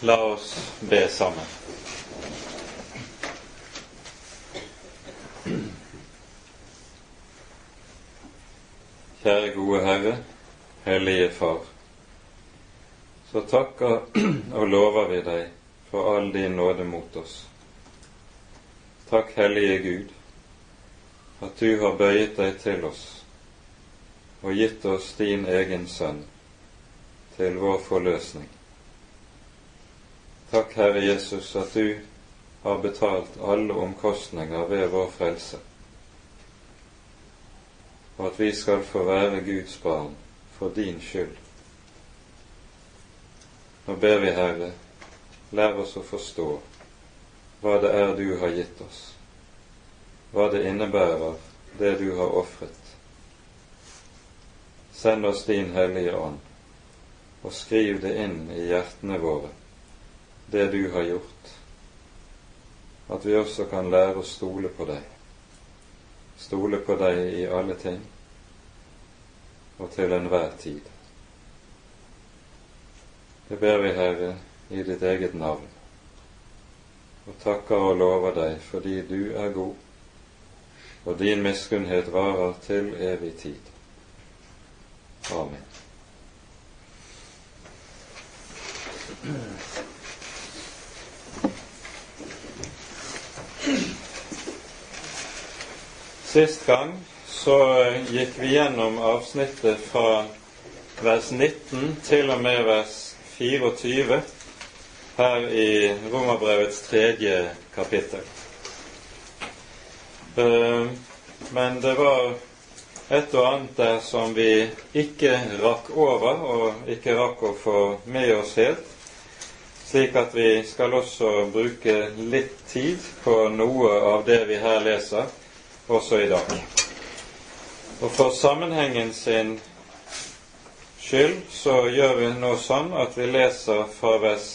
La oss be sammen. Kjære gode Herre, Hellige Far. Så takker og lover vi deg for all din nåde mot oss. Takk, Hellige Gud, at du har bøyet deg til oss og gitt oss din egen sønn til vår forløsning. Takk, Herre Jesus, at du har betalt alle omkostninger ved vår frelse, og at vi skal få være Guds barn for din skyld. Nå ber vi, Herre, lær oss å forstå hva det er du har gitt oss, hva det innebærer, det du har ofret. Send oss din Hellige Ånd, og skriv det inn i hjertene våre, det du har gjort, at vi også kan lære å stole på deg, stole på deg i alle ting og til enhver tid. Det ber vi, Herre, i ditt eget navn og takker og lover deg fordi du er god, og din miskunnhet varer til evig tid. Amen. Sist gang så gikk vi gjennom avsnittet fra vers 19 til og med vers 24 her i Romerbrevets tredje kapittel. Eh, men det var et og annet der som vi ikke rakk over, og ikke rakk å få med oss helt, slik at vi skal også bruke litt tid på noe av det vi her leser, også i dag. Og for sammenhengen sin skyld så gjør vi nå sånn at vi leser fra vers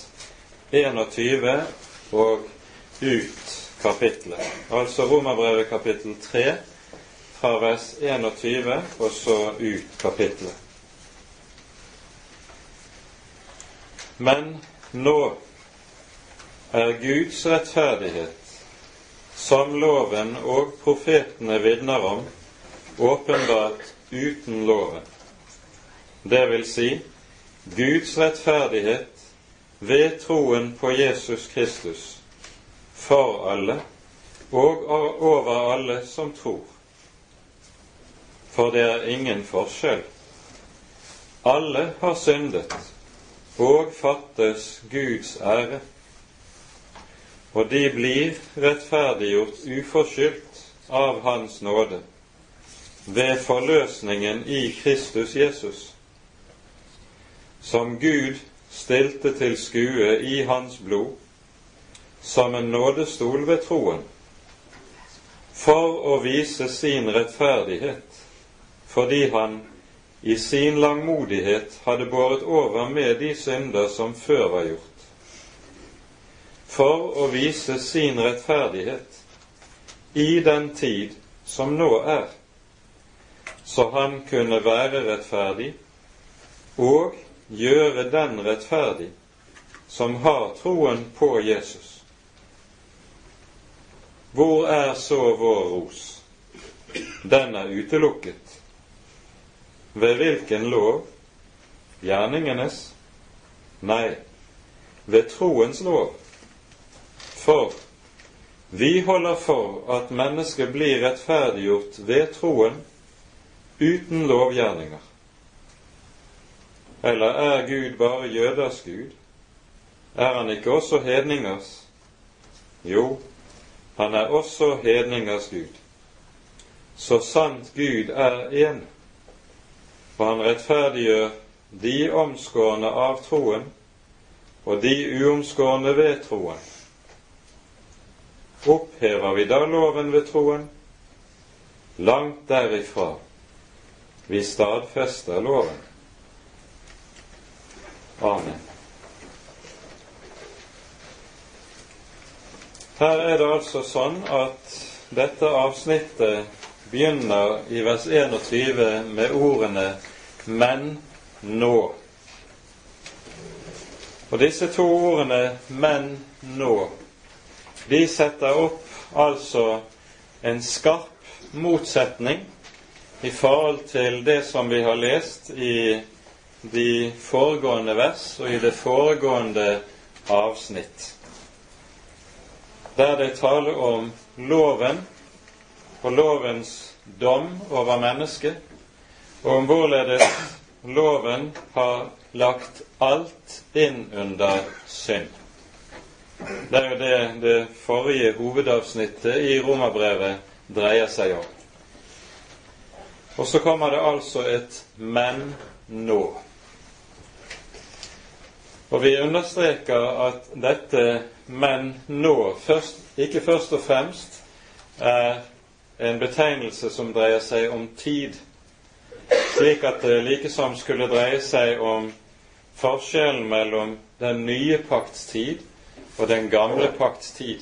21 og ut kapittelet. Altså Romerbrevet kapittel 3 fra vers 21 og så ut kapittelet. Men nå er Guds rettferdighet, som loven og profetene vitner om, åpenbart uten loven. Det vil si Guds rettferdighet ved troen på Jesus Kristus for alle og over alle som tror. For det er ingen forskjell. Alle har syndet og fattes Guds ære, og de blir rettferdiggjort uforskyldt av Hans nåde ved forløsningen i Kristus Jesus, som Gud stilte til skue i hans blod som en nådestol ved troen, for å vise sin rettferdighet, fordi han i sin langmodighet hadde båret over med de synder som før var gjort, for å vise sin rettferdighet i den tid som nå er, så han kunne være rettferdig og gjøre den rettferdig som har troen på Jesus. Hvor er så vår ros? Den er utelukket. Ved hvilken lov? Gjerningenes? Nei, ved troens lov. For vi holder for at mennesket blir rettferdiggjort ved troen uten lovgjerninger. Eller er Gud bare jøders Gud? Er han ikke også hedningers? Jo, han er også hedningers Gud. Så sant Gud er én, og han rettferdiggjør de omskårne av troen og de uomskårne ved troen. Opphever vi da loven ved troen? Langt derifra. Vi stadfester loven. Amen. Her er det altså sånn at dette avsnittet begynner i vers 21 med ordene 'men nå. Og disse to ordene 'men nå', de setter opp altså en skarp motsetning i forhold til det som vi har lest i de foregående vers og i det foregående avsnitt, der det taler om loven og lovens dom over mennesket, og om hvorledes loven har lagt alt inn under synd. Det er jo det det forrige hovedavsnittet i Romerbrevet dreier seg om. Og så kommer det altså et 'men nå'. Og vi understreker at dette 'men nå' først, ikke først og fremst er en betegnelse som dreier seg om tid, slik at det likesom skulle dreie seg om forskjellen mellom den nye pakts tid og den gamle pakts tid.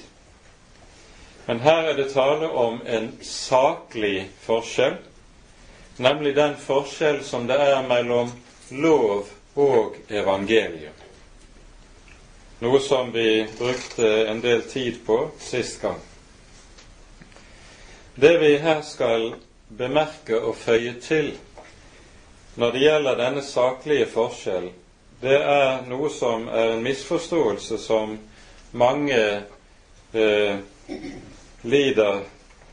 Men her er det tale om en saklig forskjell, nemlig den forskjell som det er mellom lov og evangelium. Noe som vi brukte en del tid på sist gang. Det vi her skal bemerke og føye til når det gjelder denne saklige forskjell, det er noe som er en misforståelse som mange eh, lider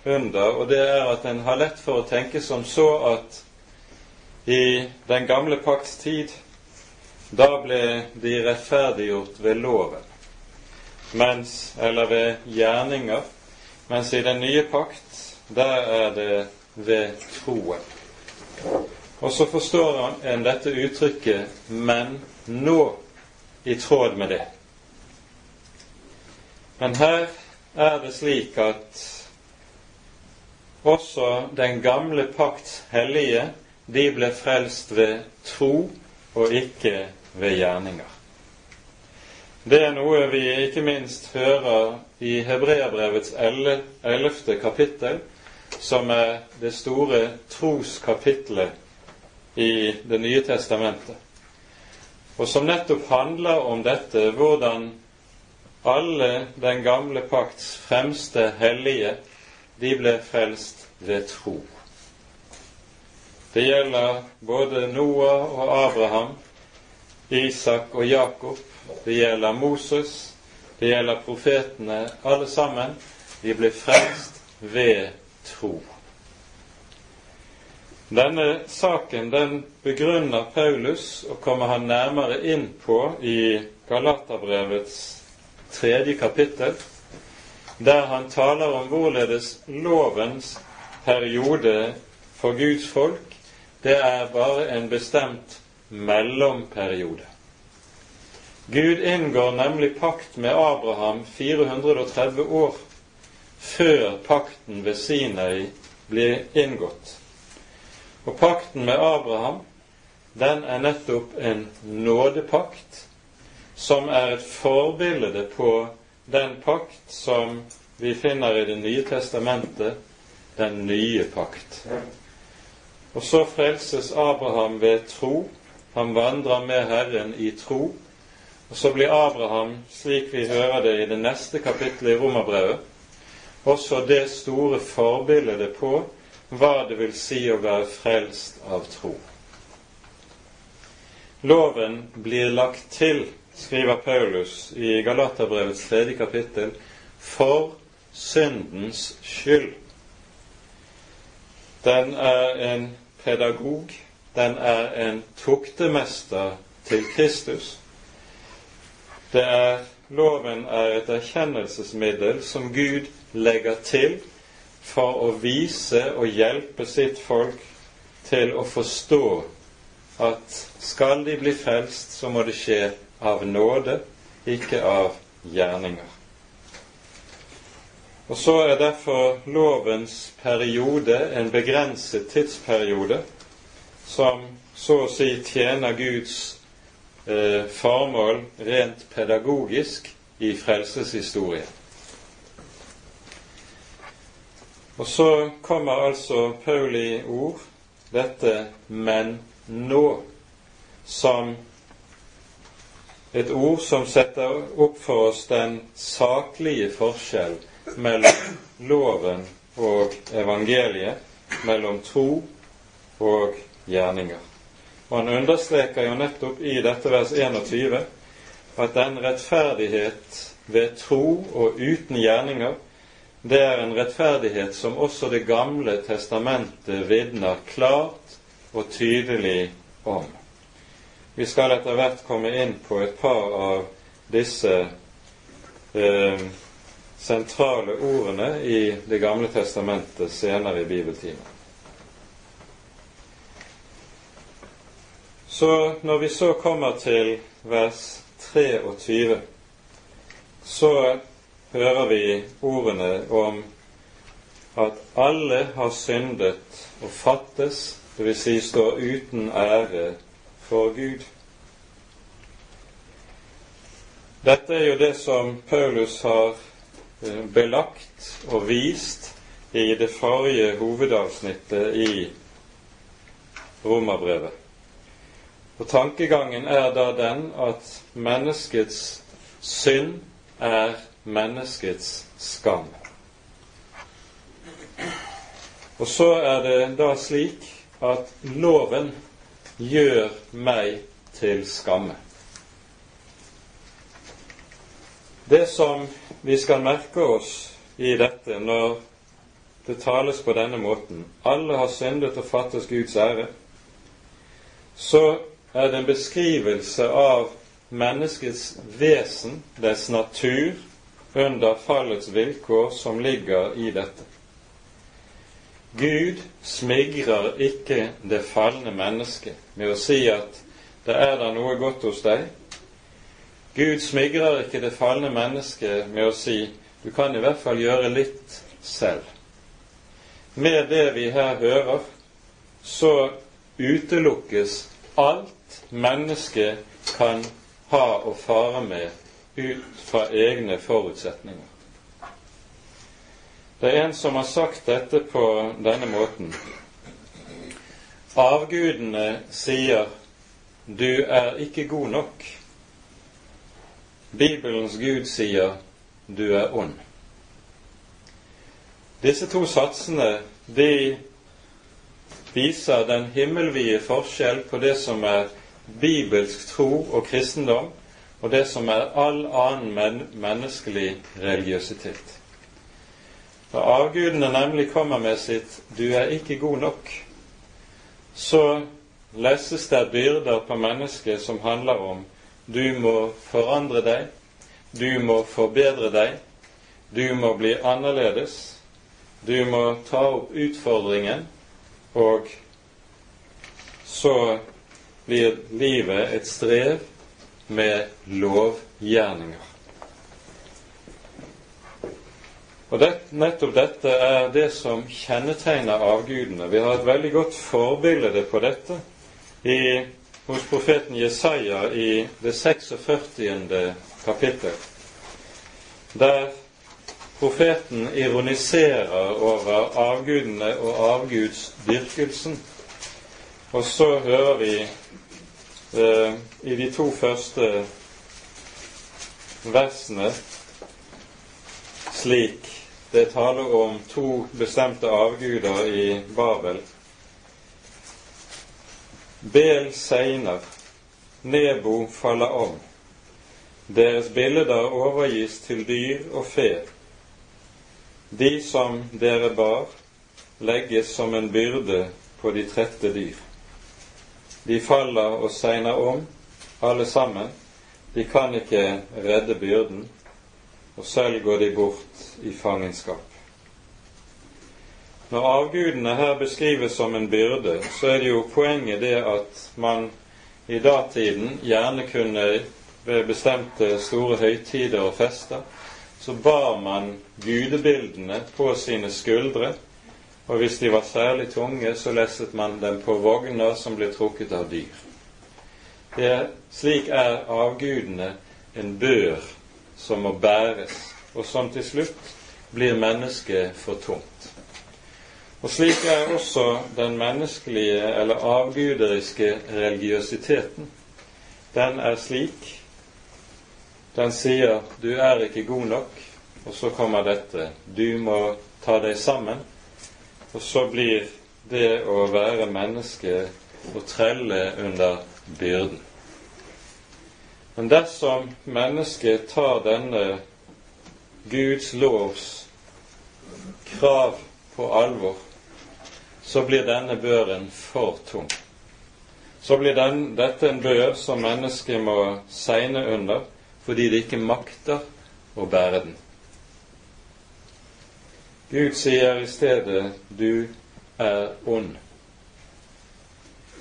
under, og det er at en har lett for å tenke som så at i den gamle pakts tid da ble de rettferdiggjort ved loven, mens, eller ved gjerninger, mens i den nye pakt, der er det ved troen. Og så forstår en dette uttrykket 'men nå' i tråd med det. Men her er det slik at også den gamle pakts hellige, de ble frelst ved tro og ikke ved gjerninger. Det er noe vi ikke minst hører i Hebreabrevets ellevte kapittel, som er det store troskapitlet i Det nye testamentet, og som nettopp handler om dette hvordan alle den gamle pakts fremste hellige, de ble frelst ved tro. Det gjelder både Noah og Abraham, Isak og Jakob, det gjelder Moses, det gjelder profetene. Alle sammen, de ble frelst ved tro. Denne saken den begrunner Paulus og kommer han nærmere inn på i Galaterbrevets tredje kapittel, der han taler om hvorledes lovens periode for Guds folk det er bare en bestemt mellomperiode. Gud inngår nemlig pakt med Abraham 430 år før pakten ved Sinai blir inngått. Og pakten med Abraham, den er nettopp en nådepakt, som er et forbilde på den pakt som vi finner i Det nye testamentet, den nye pakt. Og så frelses Abraham ved tro. Han vandrer med Herren i tro. Og så blir Abraham, slik vi hører det i det neste kapittelet i Romerbrevet, også det store forbildet på hva det vil si å være frelst av tro. Loven blir lagt til, skriver Paulus i Galaterbrevets tredje kapittel, for syndens skyld. Den er en pedagog, den er en tuktemester til Kristus. Det er, loven er et erkjennelsesmiddel som Gud legger til for å vise og hjelpe sitt folk til å forstå at skal de bli frelst, så må det skje av nåde, ikke av gjerninger. Og så er derfor lovens periode en begrenset tidsperiode som så å si tjener Guds eh, formål rent pedagogisk i frelseshistorien. Og så kommer altså Pauli ord, dette 'men nå', som et ord som setter opp for oss den saklige forskjell mellom loven og evangeliet, mellom tro og gjerninger. Og han understreker jo nettopp i dette vers 21 at den rettferdighet ved tro og uten gjerninger, det er en rettferdighet som også Det gamle testamentet vitner klart og tydelig om. Vi skal etter hvert komme inn på et par av disse eh, sentrale ordene i Det gamle testamentet senere i bibeltimen. Så når vi så kommer til vers 23, så hører vi ordene om at alle har syndet og fattes, dvs. Si står uten ære for Gud. Dette er jo det som Paulus har eh, belagt og vist i det forrige hovedavsnittet i Romerbrevet. Og tankegangen er da den at menneskets synd er menneskets skam. Og så er det da slik at loven gjør meg til skamme. Det som vi skal merke oss i dette når det tales på denne måten alle har syndet og fattes Guds ære, så er det en beskrivelse av menneskets vesen, dets natur, under fallets vilkår som ligger i dette. Gud smigrer ikke det falne mennesket med å si at det er da noe godt hos deg. Gud smigrer ikke det falne mennesket med å si du kan i hvert fall gjøre litt selv. Med det vi her hører, så utelukkes alt mennesket kan ha å fare med ut fra egne forutsetninger. Det er en som har sagt dette på denne måten. Avgudene sier 'du er ikke god nok'. Bibelens Gud sier 'du er ond'. Disse to satsene de viser den himmelvide forskjell på det som er bibelsk tro og kristendom, og det som er all annen men menneskelig religiøsitet. Når avgudene nemlig kommer med sitt 'du er ikke god nok', så lesses det byrder på mennesket som handler om du må forandre deg, du må forbedre deg, du må bli annerledes, du må ta opp utfordringen, og så blir livet et strev med lovgjerninger. Og det, Nettopp dette er det som kjennetegner avgudene. Vi har et veldig godt forbilde på dette i, hos profeten Jesaja i det 46. kapittel, der profeten ironiserer over avgudene og avgudsdyrkelsen. Og så hører vi eh, i de to første versene slik det taler om to bestemte avguder i Babel. Bel segner, Nebo faller om. Deres bilder overgis til dyr og fe. De som dere bar, legges som en byrde på de trette dyr. De faller og segner om, alle sammen. De kan ikke redde byrden, og selv går de bort i fangenskap. Når avgudene her beskrives som en byrde, så er det jo poenget det at man i datiden gjerne kunne ved bestemte store høytider og fester, så bar man gudebildene på sine skuldre og hvis de var særlig tunge, så lesset man dem på vogner som ble trukket av dyr. Er, slik er avgudene en bør som må bæres, og som til slutt blir mennesket for tungt. Og slik er også den menneskelige eller avguderiske religiøsiteten. Den er slik. Den sier 'du er ikke god nok', og så kommer dette 'du må ta deg sammen', og så blir det å være menneske å trelle under byrden. Men dersom mennesket tar denne Guds lovs krav på alvor, så blir denne børen for tung. Så blir den, dette en bør som mennesket må segne under fordi det ikke makter å bære den. Gud sier i stedet 'du er ond'.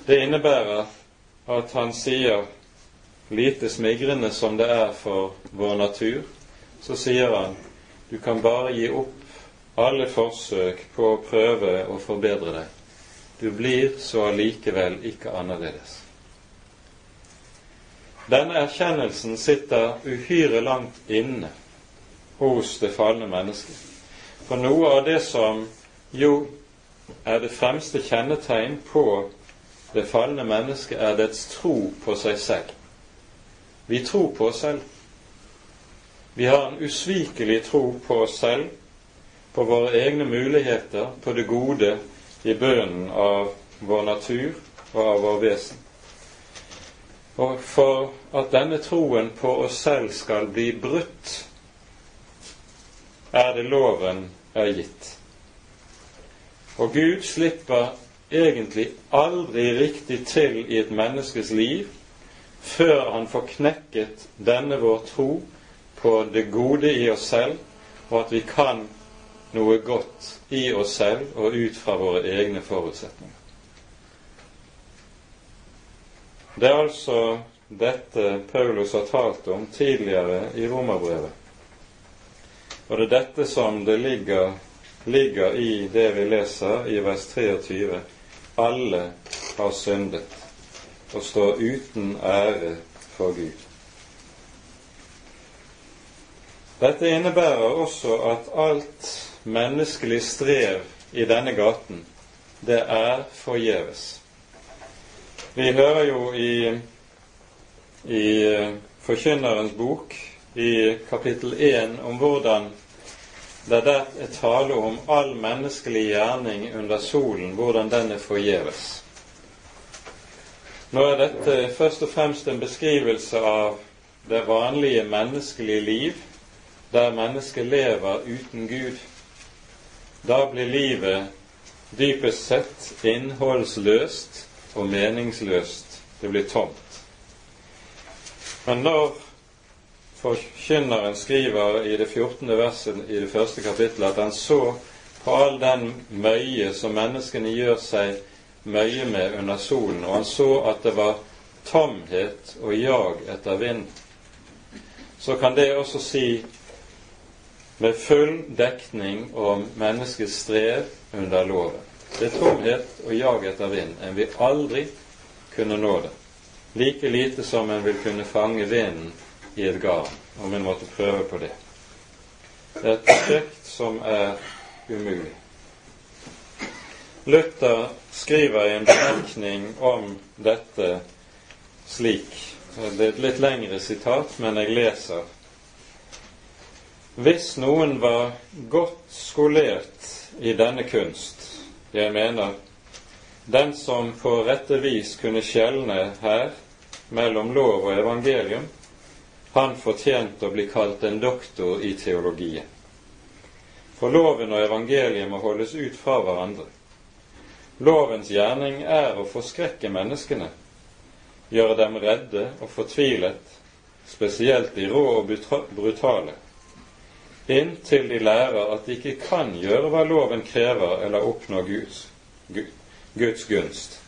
Det innebærer at han sier lite smigrende som det er for vår natur, så sier han du kan bare gi opp alle forsøk på å prøve å forbedre deg. Du blir så allikevel ikke annerledes. Denne erkjennelsen sitter uhyre langt inne hos det falne mennesket. For noe av det som jo er det fremste kjennetegn på det falne mennesket, er dets tro på seg selv. Vi tror på oss selv. Vi har en usvikelig tro på oss selv, på våre egne muligheter, på det gode i bunnen av vår natur og av vår vesen. Og for at denne troen på oss selv skal bli brutt, er det loven er gitt. Og Gud slipper egentlig aldri riktig til i et menneskes liv før han får knekket denne vår tro på det gode i oss selv, og at vi kan noe godt i oss selv og ut fra våre egne forutsetninger. Det er altså dette Paulus har talt om tidligere i Romerbrevet. Og det er dette som det ligger, ligger i det vi leser i vers 23. Alle har syndet og står uten ære for Gud. Dette innebærer også at alt menneskelig strev i denne gaten, det er forgjeves. Vi hører jo i, i eh, Forkynnerens bok i kapittel 1 om hvordan det der er tale om all menneskelig gjerning under solen, hvordan den er forgjeves. Nå er dette først og fremst en beskrivelse av det vanlige menneskelige liv, der mennesket lever uten Gud. Da blir livet dypest sett innholdsløst og meningsløst. Det blir tomt. Men når forkynneren skriver i det 14. verset i det første kapittelet at han så på all den møye som menneskene gjør seg møye med under solen, og han så at det var tomhet og jag etter vind, så kan det også si med full dekning om menneskets strev under loven. Det er tomhet og jag etter vind. En vil aldri kunne nå det. Like lite som en vil kunne fange vinden i et garn, om en måtte prøve på det. Det er et prosjekt som er umulig. Luther skriver i en bemerkning om dette slik Det er et litt lengre sitat, men jeg leser. Hvis noen var godt skolert i denne kunst, jeg mener den som på rette vis kunne skjelne her mellom lov og evangelium, han fortjente å bli kalt en doktor i teologien. For loven og evangeliet må holdes ut fra hverandre. Lovens gjerning er å forskrekke menneskene, gjøre dem redde og fortvilet, spesielt de rå og brutale, inntil de lærer at de ikke kan gjøre hva loven krever eller oppnå Guds, Guds gunst.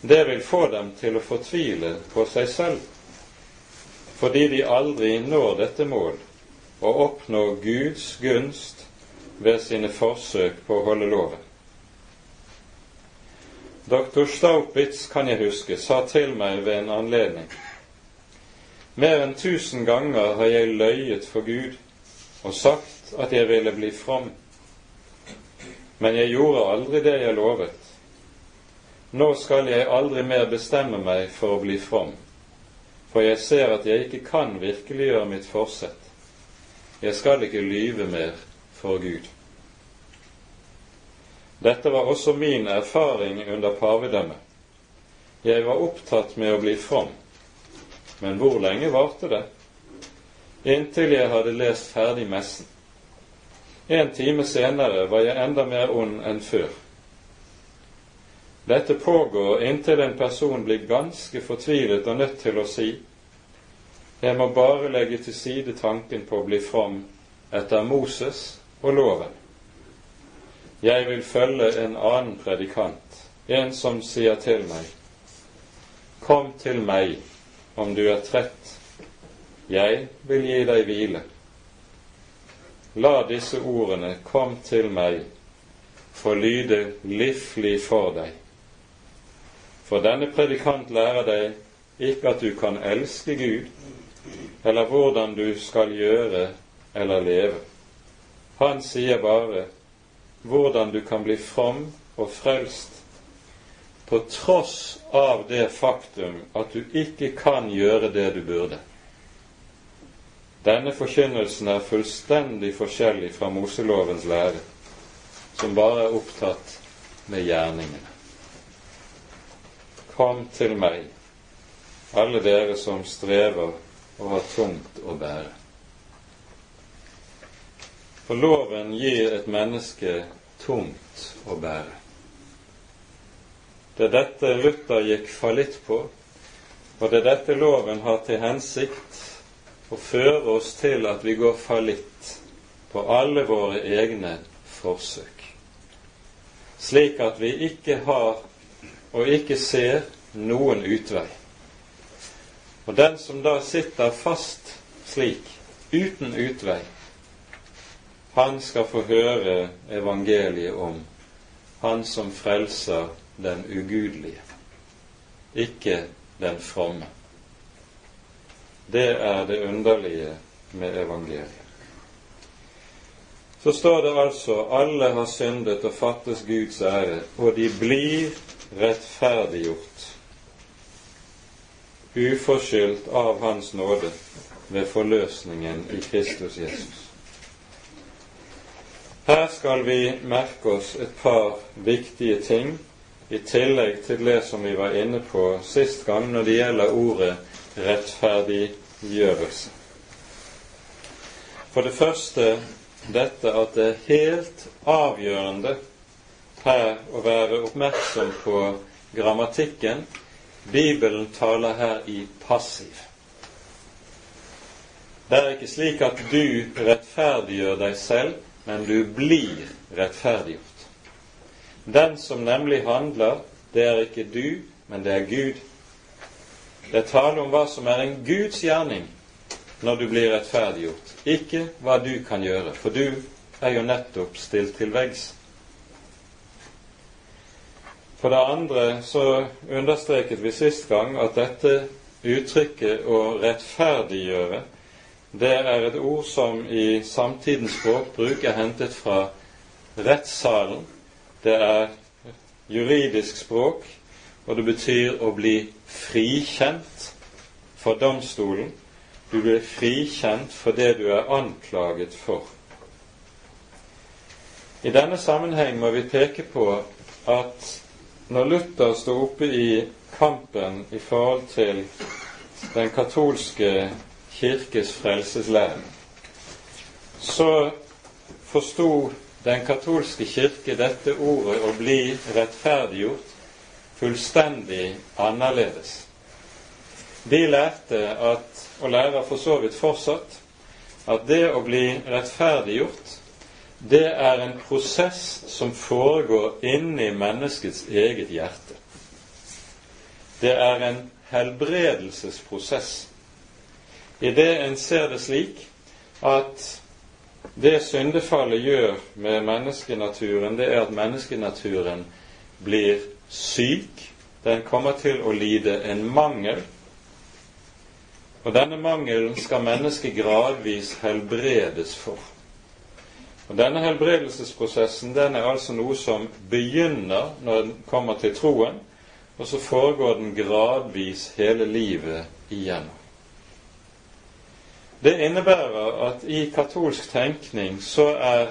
Det vil få dem til å fortvile på seg selv, fordi de aldri når dette mål, å oppnå Guds gunst ved sine forsøk på å holde loven. Doktor Staupitz, kan jeg huske, sa til meg ved en anledning Mer enn tusen ganger har jeg løyet for Gud og sagt at jeg ville bli from. men jeg gjorde aldri det jeg lovet. Nå skal jeg aldri mer bestemme meg for å bli from, for jeg ser at jeg ikke kan virkeliggjøre mitt forsett. Jeg skal ikke lyve mer for Gud. Dette var også min erfaring under pavedømmet. Jeg var opptatt med å bli from, men hvor lenge varte det? Inntil jeg hadde lest ferdig messen. En time senere var jeg enda mer ond enn før. Dette pågår inntil en person blir ganske fortvilet og nødt til å si jeg må bare legge til side tanken på å bli from etter Moses og loven. Jeg vil følge en annen predikant, en som sier til meg, Kom til meg om du er trett, jeg vil gi deg hvile. La disse ordene, Kom til meg, få lyde livlig for deg. For denne predikant lærer deg ikke at du kan elske Gud, eller hvordan du skal gjøre eller leve. Han sier bare hvordan du kan bli from og frelst på tross av det faktum at du ikke kan gjøre det du burde. Denne forkynnelsen er fullstendig forskjellig fra Moselovens lære, som bare er opptatt med gjerningene. Kom til meg, alle dere som strever og har tungt å bære. For loven gir et menneske tungt å bære. Det er dette Luther gikk fallitt på, og det er dette loven har til hensikt å føre oss til at vi går fallitt på alle våre egne forsøk, slik at vi ikke har og ikke ser noen utvei. Og den som da sitter fast slik, uten utvei, han skal få høre evangeliet om han som frelser den ugudelige, ikke den fromme. Det er det underlige med evangeliet. Så står det altså alle har syndet og fattes Guds ære, og de blir rettferdiggjort uforskyldt av Hans nåde ved forløsningen i Kristus Jesus. Her skal vi merke oss et par viktige ting i tillegg til det som vi var inne på sist gang når det gjelder ordet rettferdiggjørelse. For det første dette at det er helt avgjørende her å være oppmerksom på grammatikken. Bibelen taler her i passiv. Det er ikke slik at du rettferdiggjør deg selv, men du blir rettferdiggjort. Den som nemlig handler, det er ikke du, men det er Gud. Det er tale om hva som er en Guds gjerning når du blir rettferdiggjort, ikke hva du kan gjøre, for du er jo nettopp stilt til veggs. For det andre så understreket vi sist gang at dette uttrykket 'å rettferdiggjøre' det er et ord som i samtidens språkbruk er hentet fra rettssalen. Det er juridisk språk, og det betyr å bli frikjent for domstolen. Du blir frikjent for det du er anklaget for. I denne sammenheng må vi peke på at når Luther sto oppe i kampen i forhold til den katolske kirkes frelseslære, så forsto den katolske kirke dette ordet å bli rettferdiggjort fullstendig annerledes. De lærte at, og lærer for så vidt fortsatt, at det å bli rettferdiggjort det er en prosess som foregår inni menneskets eget hjerte. Det er en helbredelsesprosess. I det en ser det slik at det syndefallet gjør med menneskenaturen, det er at menneskenaturen blir syk. Den kommer til å lide en mangel. Og denne mangelen skal mennesket gradvis helbredes for. Og Denne helbredelsesprosessen den er altså noe som begynner når den kommer til troen, og så foregår den gradvis hele livet igjennom. Det innebærer at i katolsk tenkning så er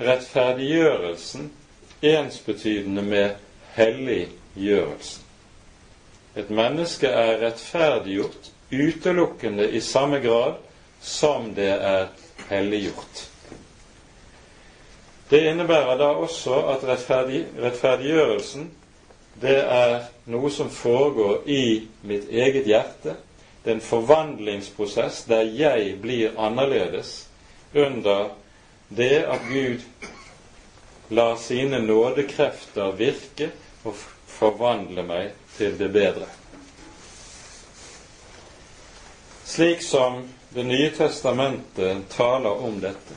rettferdiggjørelsen ensbetydende med helliggjørelsen. Et menneske er rettferdiggjort utelukkende i samme grad som det er helliggjort. Det innebærer da også at rettferdig, rettferdiggjørelsen det er noe som foregår i mitt eget hjerte. Det er en forvandlingsprosess der jeg blir annerledes under det at Gud lar sine nådekrefter virke og forvandle meg til det bedre. Slik som Det nye testamentet taler om dette,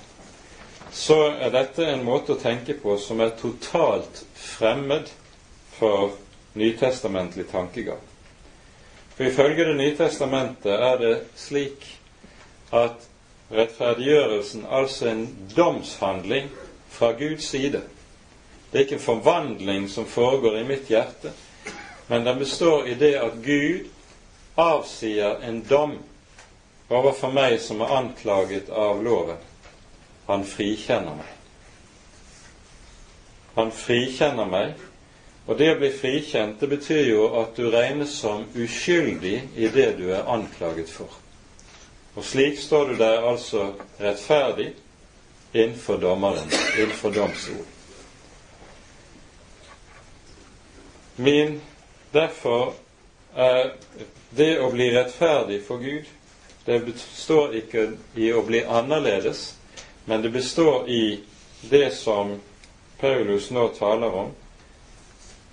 så er dette en måte å tenke på som er totalt fremmed for nytestamentlig tankegang. For ifølge Det nye testamentet er det slik at rettferdiggjørelsen altså en domshandling fra Guds side. Det er ikke en forvandling som foregår i mitt hjerte, men den består i det at Gud avsier en dom overfor meg som er anklaget av loven. Han frikjenner meg. Han frikjenner meg, og det å bli frikjent, det betyr jo at du regnes som uskyldig i det du er anklaget for. Og slik står du der altså rettferdig innenfor dommeren, innenfor domstolen. Min Derfor er det å bli rettferdig for Gud, det består ikke i å bli annerledes, men det består i det som Paulus nå taler om.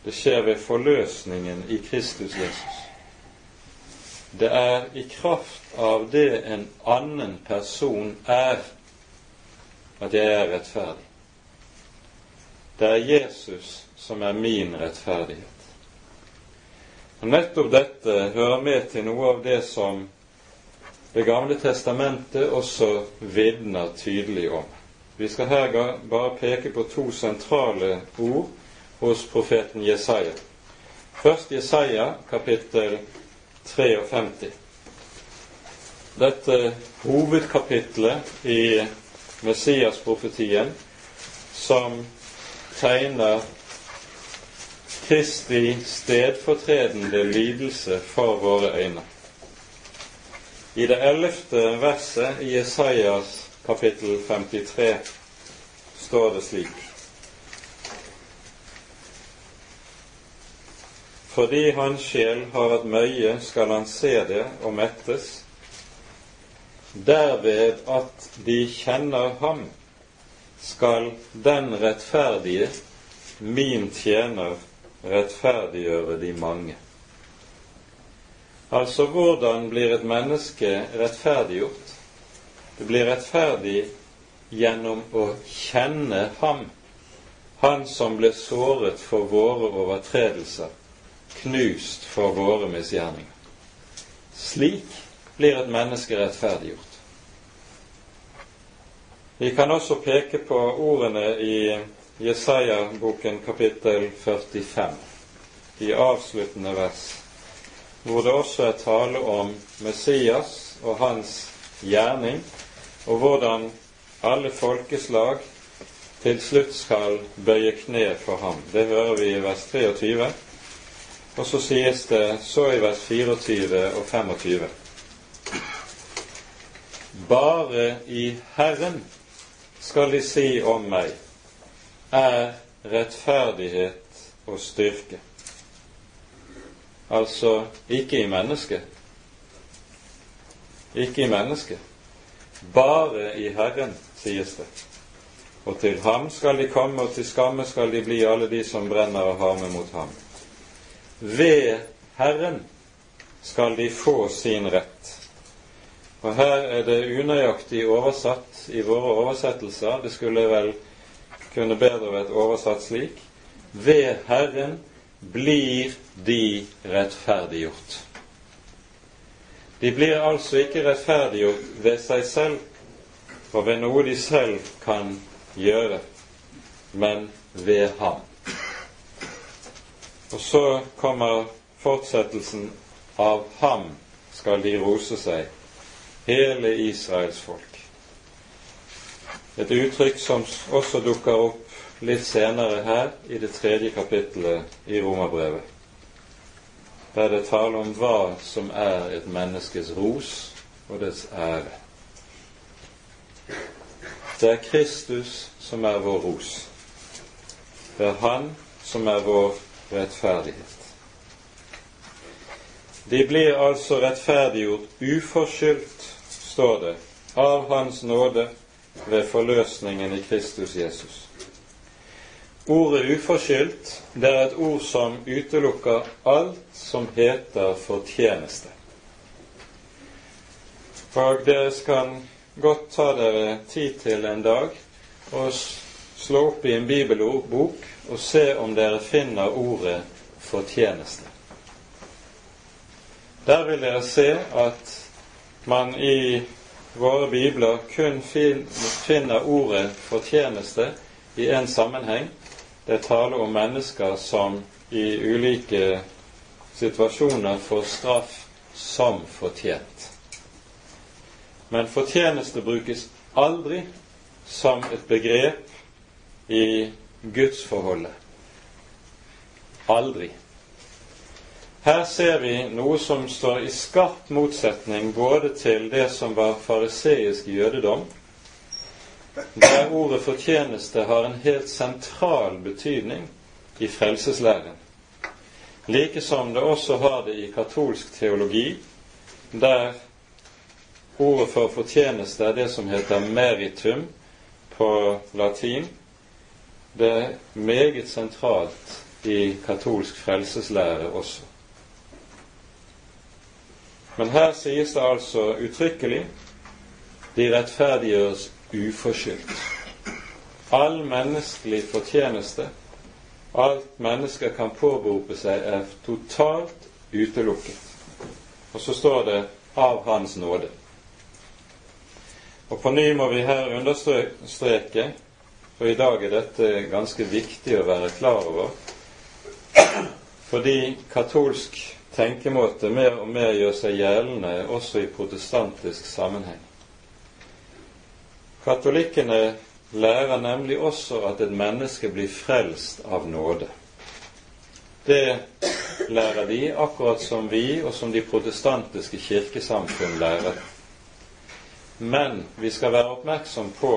Det skjer ved forløsningen i Kristus Jesus. Det er i kraft av det en annen person er, at jeg er rettferdig. Det er Jesus som er min rettferdighet. Og Nettopp dette hører med til noe av det som Det gamle testamentet også vitner tydelig om. Vi skal her bare peke på to sentrale ord hos profeten Jesaja. Først Jesaja kapittel 53. Dette hovedkapitlet i Messias-profetien som tegner Kristi stedfortredende lidelse for våre øyne. I det ellevte verset i Jesajas kapittel 53 står det slik Fordi hans sjel har vært møye, skal han se det og mettes. Derved at de kjenner ham, skal den rettferdige, min tjener, rettferdiggjøre de mange. Altså, hvordan blir et menneske rettferdiggjort? Det blir rettferdig gjennom å kjenne ham, han som ble såret for våre overtredelser, knust for våre misgjerninger. Slik blir et menneske rettferdiggjort. Vi kan også peke på ordene i Jesaja-boken kapittel 45, i avsluttende vers, hvor det også er tale om Messias og hans gjerning og hvordan alle folkeslag til slutt skal bøye kne for ham. Det hører vi i vers 23. Og så sies det så i vers 24 og 25. Bare i Herren skal de si om meg, er rettferdighet og styrke. Altså ikke i mennesket. Ikke i mennesket. Bare i Herren, sies det. Og til ham skal de komme, og til skamme skal de bli alle de som brenner og harme mot ham. Ved Herren skal de få sin rett. Og her er det unøyaktig oversatt i våre oversettelser. Det skulle vel kunne bedre vært oversatt slik. Ved Herren blir de rettferdiggjort. De blir altså ikke rettferdiggjort ved seg selv og ved noe de selv kan gjøre, men ved ham. Og så kommer fortsettelsen av ham skal de rose seg, hele Israels folk. Et uttrykk som også dukker opp litt senere her i det tredje kapittelet i Romerbrevet. Der det taler om hva som er et menneskes ros og dets ære. Det er Kristus som er vår ros. Det er Han som er vår rettferdighet. De blir altså rettferdiggjort uforskyldt, står det, av Hans nåde ved forløsningen i Kristus Jesus. Ordet uforskyldt det er et ord som utelukker alt som heter fortjeneste. Og dere kan godt ta dere tid til en dag og slå opp i en bibelbok og se om dere finner ordet fortjeneste. Der vil dere se at man i våre bibler kun finner ordet fortjeneste i én sammenheng, det taler om mennesker som i ulike situasjoner får straff som fortjent. Men fortjeneste brukes aldri som et begrep i gudsforholdet. Aldri. Her ser vi noe som står i skarp motsetning både til det som var fariseisk jødedom, der ordet fortjeneste har en helt sentral betydning i frelseslæren. Like som det også har det i katolsk teologi, der ordet for fortjeneste er det som heter meritum på latin. Det er meget sentralt i katolsk frelseslære også. Men her sies det altså uttrykkelig de rettferdiggjøres uforskyldt. All menneskelig fortjeneste, alt mennesker kan påberope seg, er totalt utelukket. Og så står det 'av Hans nåde'. Og på ny må vi her understreke, for i dag er dette ganske viktig å være klar over, fordi katolsk tenkemåte mer og mer gjør seg gjeldende også i protestantisk sammenheng. Katolikkene lærer nemlig også at et menneske blir frelst av nåde. Det lærer de akkurat som vi og som de protestantiske kirkesamfunn lærer. Men vi skal være oppmerksom på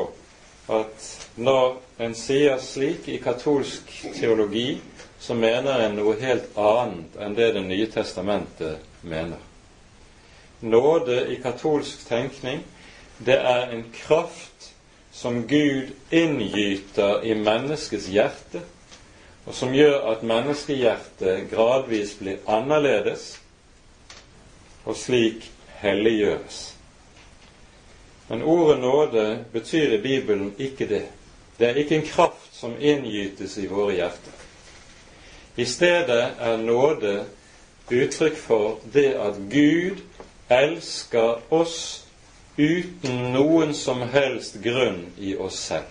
at når en sier slik i katolsk teologi, så mener en noe helt annet enn det Det nye testamentet mener. Nåde i katolsk tenkning, det er en kraft som Gud inngyter i menneskets hjerte, og som gjør at menneskehjertet gradvis blir annerledes, og slik helliggjøres. Men ordet nåde betyr i Bibelen ikke det. Det er ikke en kraft som inngytes i våre hjerter. I stedet er nåde uttrykk for det at Gud elsker oss uten noen som helst grunn i oss selv.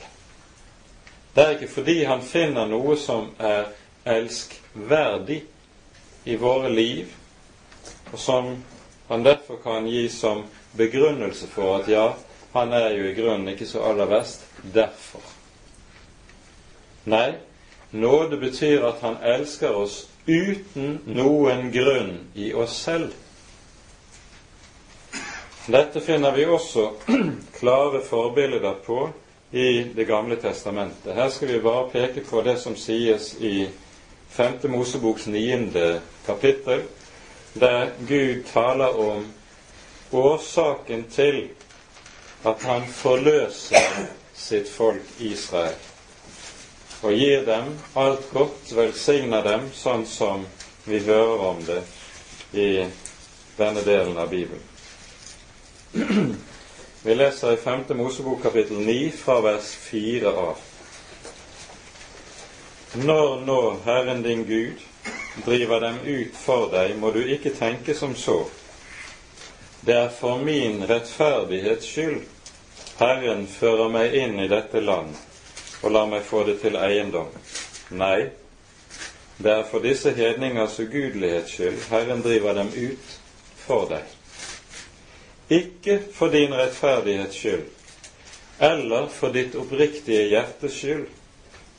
Det er ikke fordi han finner noe som er elskverdig i våre liv, og som han derfor kan gi som begrunnelse for at ja, han er jo i grunnen ikke så aller verst derfor. Nei, nåde betyr at han elsker oss uten noen grunn i oss selv. Dette finner vi også klare forbilder på i Det gamle testamentet. Her skal vi bare peke på det som sies i 5. Moseboks 9. kapittel, der Gud taler om årsaken til at han forløser sitt folk Israel, og gir dem alt godt, velsigner dem sånn som vi hører om det i denne delen av Bibelen. Vi leser i 5. Mosebok kapittel 9 fra vers 4 av. Når nå Herren din Gud driver dem ut for deg, må du ikke tenke som så. Det er for min rettferdighets skyld Herren fører meg inn i dette land, og lar meg få det til eiendom. Nei, det er for disse hedningers ugudelighets skyld Herren driver dem ut for deg. Ikke for din rettferdighets skyld, eller for ditt oppriktige hjertes skyld,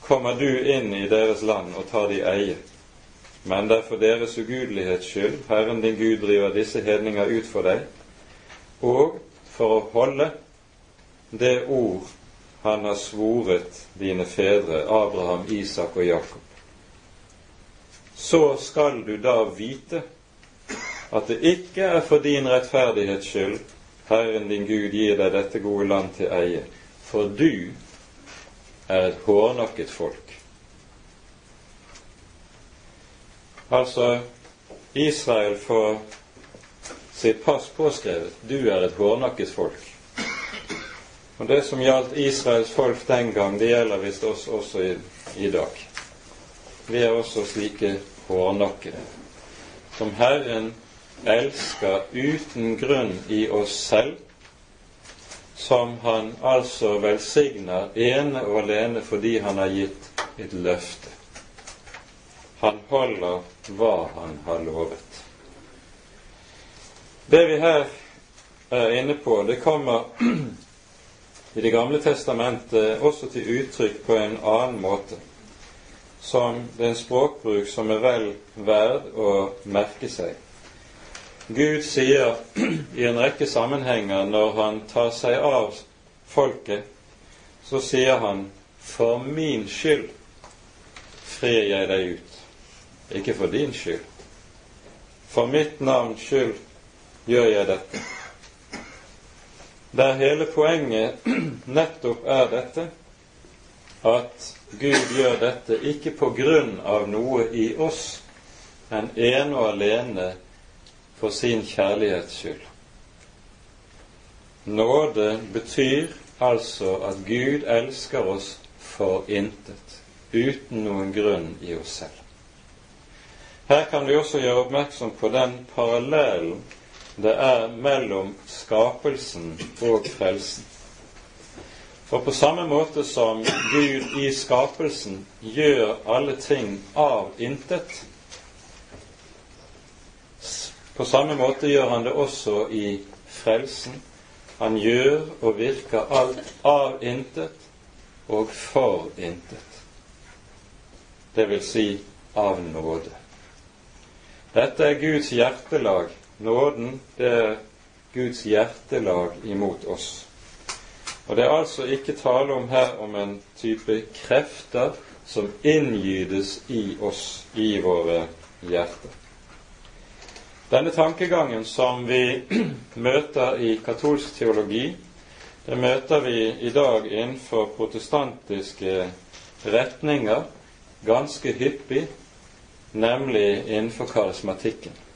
kommer du inn i deres land og tar de eie. Men det er for deres ugudelighets skyld Herren din Gud driver disse hedninger ut for deg, og for å holde det ord han har svoret dine fedre, Abraham, Isak og Jakob. Så skal du da vite at det ikke er for din rettferdighets skyld Herren din Gud gir deg dette gode land til eie, for du er et hårnakket folk. Altså, Israel får sitt pass påskrevet. Du er et hårnakket folk. Og Det som gjaldt Israels folk den gang, det gjelder visst oss også i, i dag. Vi er også slike hårnakkede, som Herren elsker uten grunn i oss selv, som Han altså velsigner ene og alene fordi Han har gitt et løfte. Han holder hva Han har lovet. Det vi her er inne på, det kommer i Det gamle testamentet også til uttrykk på en annen måte, som det er en språkbruk som er vel verd å merke seg. Gud sier i en rekke sammenhenger når han tar seg av folket, så sier han 'For min skyld frir jeg deg ut', ikke for din skyld. For mitt navns skyld gjør jeg dette der hele poenget nettopp er dette at Gud gjør dette ikke på grunn av noe i oss, men ene og alene for sin kjærlighets skyld. Nåde betyr altså at Gud elsker oss for intet, uten noen grunn i oss selv. Her kan vi også gjøre oppmerksom på den parallellen det er mellom skapelsen og frelsen. For på samme måte som Gud i skapelsen gjør alle ting av intet, på samme måte gjør han det også i frelsen. Han gjør og virker alt av intet og for intet. Det vil si av nåde. Dette er Guds hjertelag Nåden, det er Guds hjertelag imot oss. Og det er altså ikke tale om her om en type krefter som inngytes i oss, i våre hjerter. Denne tankegangen som vi møter i katolsk teologi, det møter vi i dag innenfor protestantiske retninger ganske hyppig, nemlig innenfor karismatikken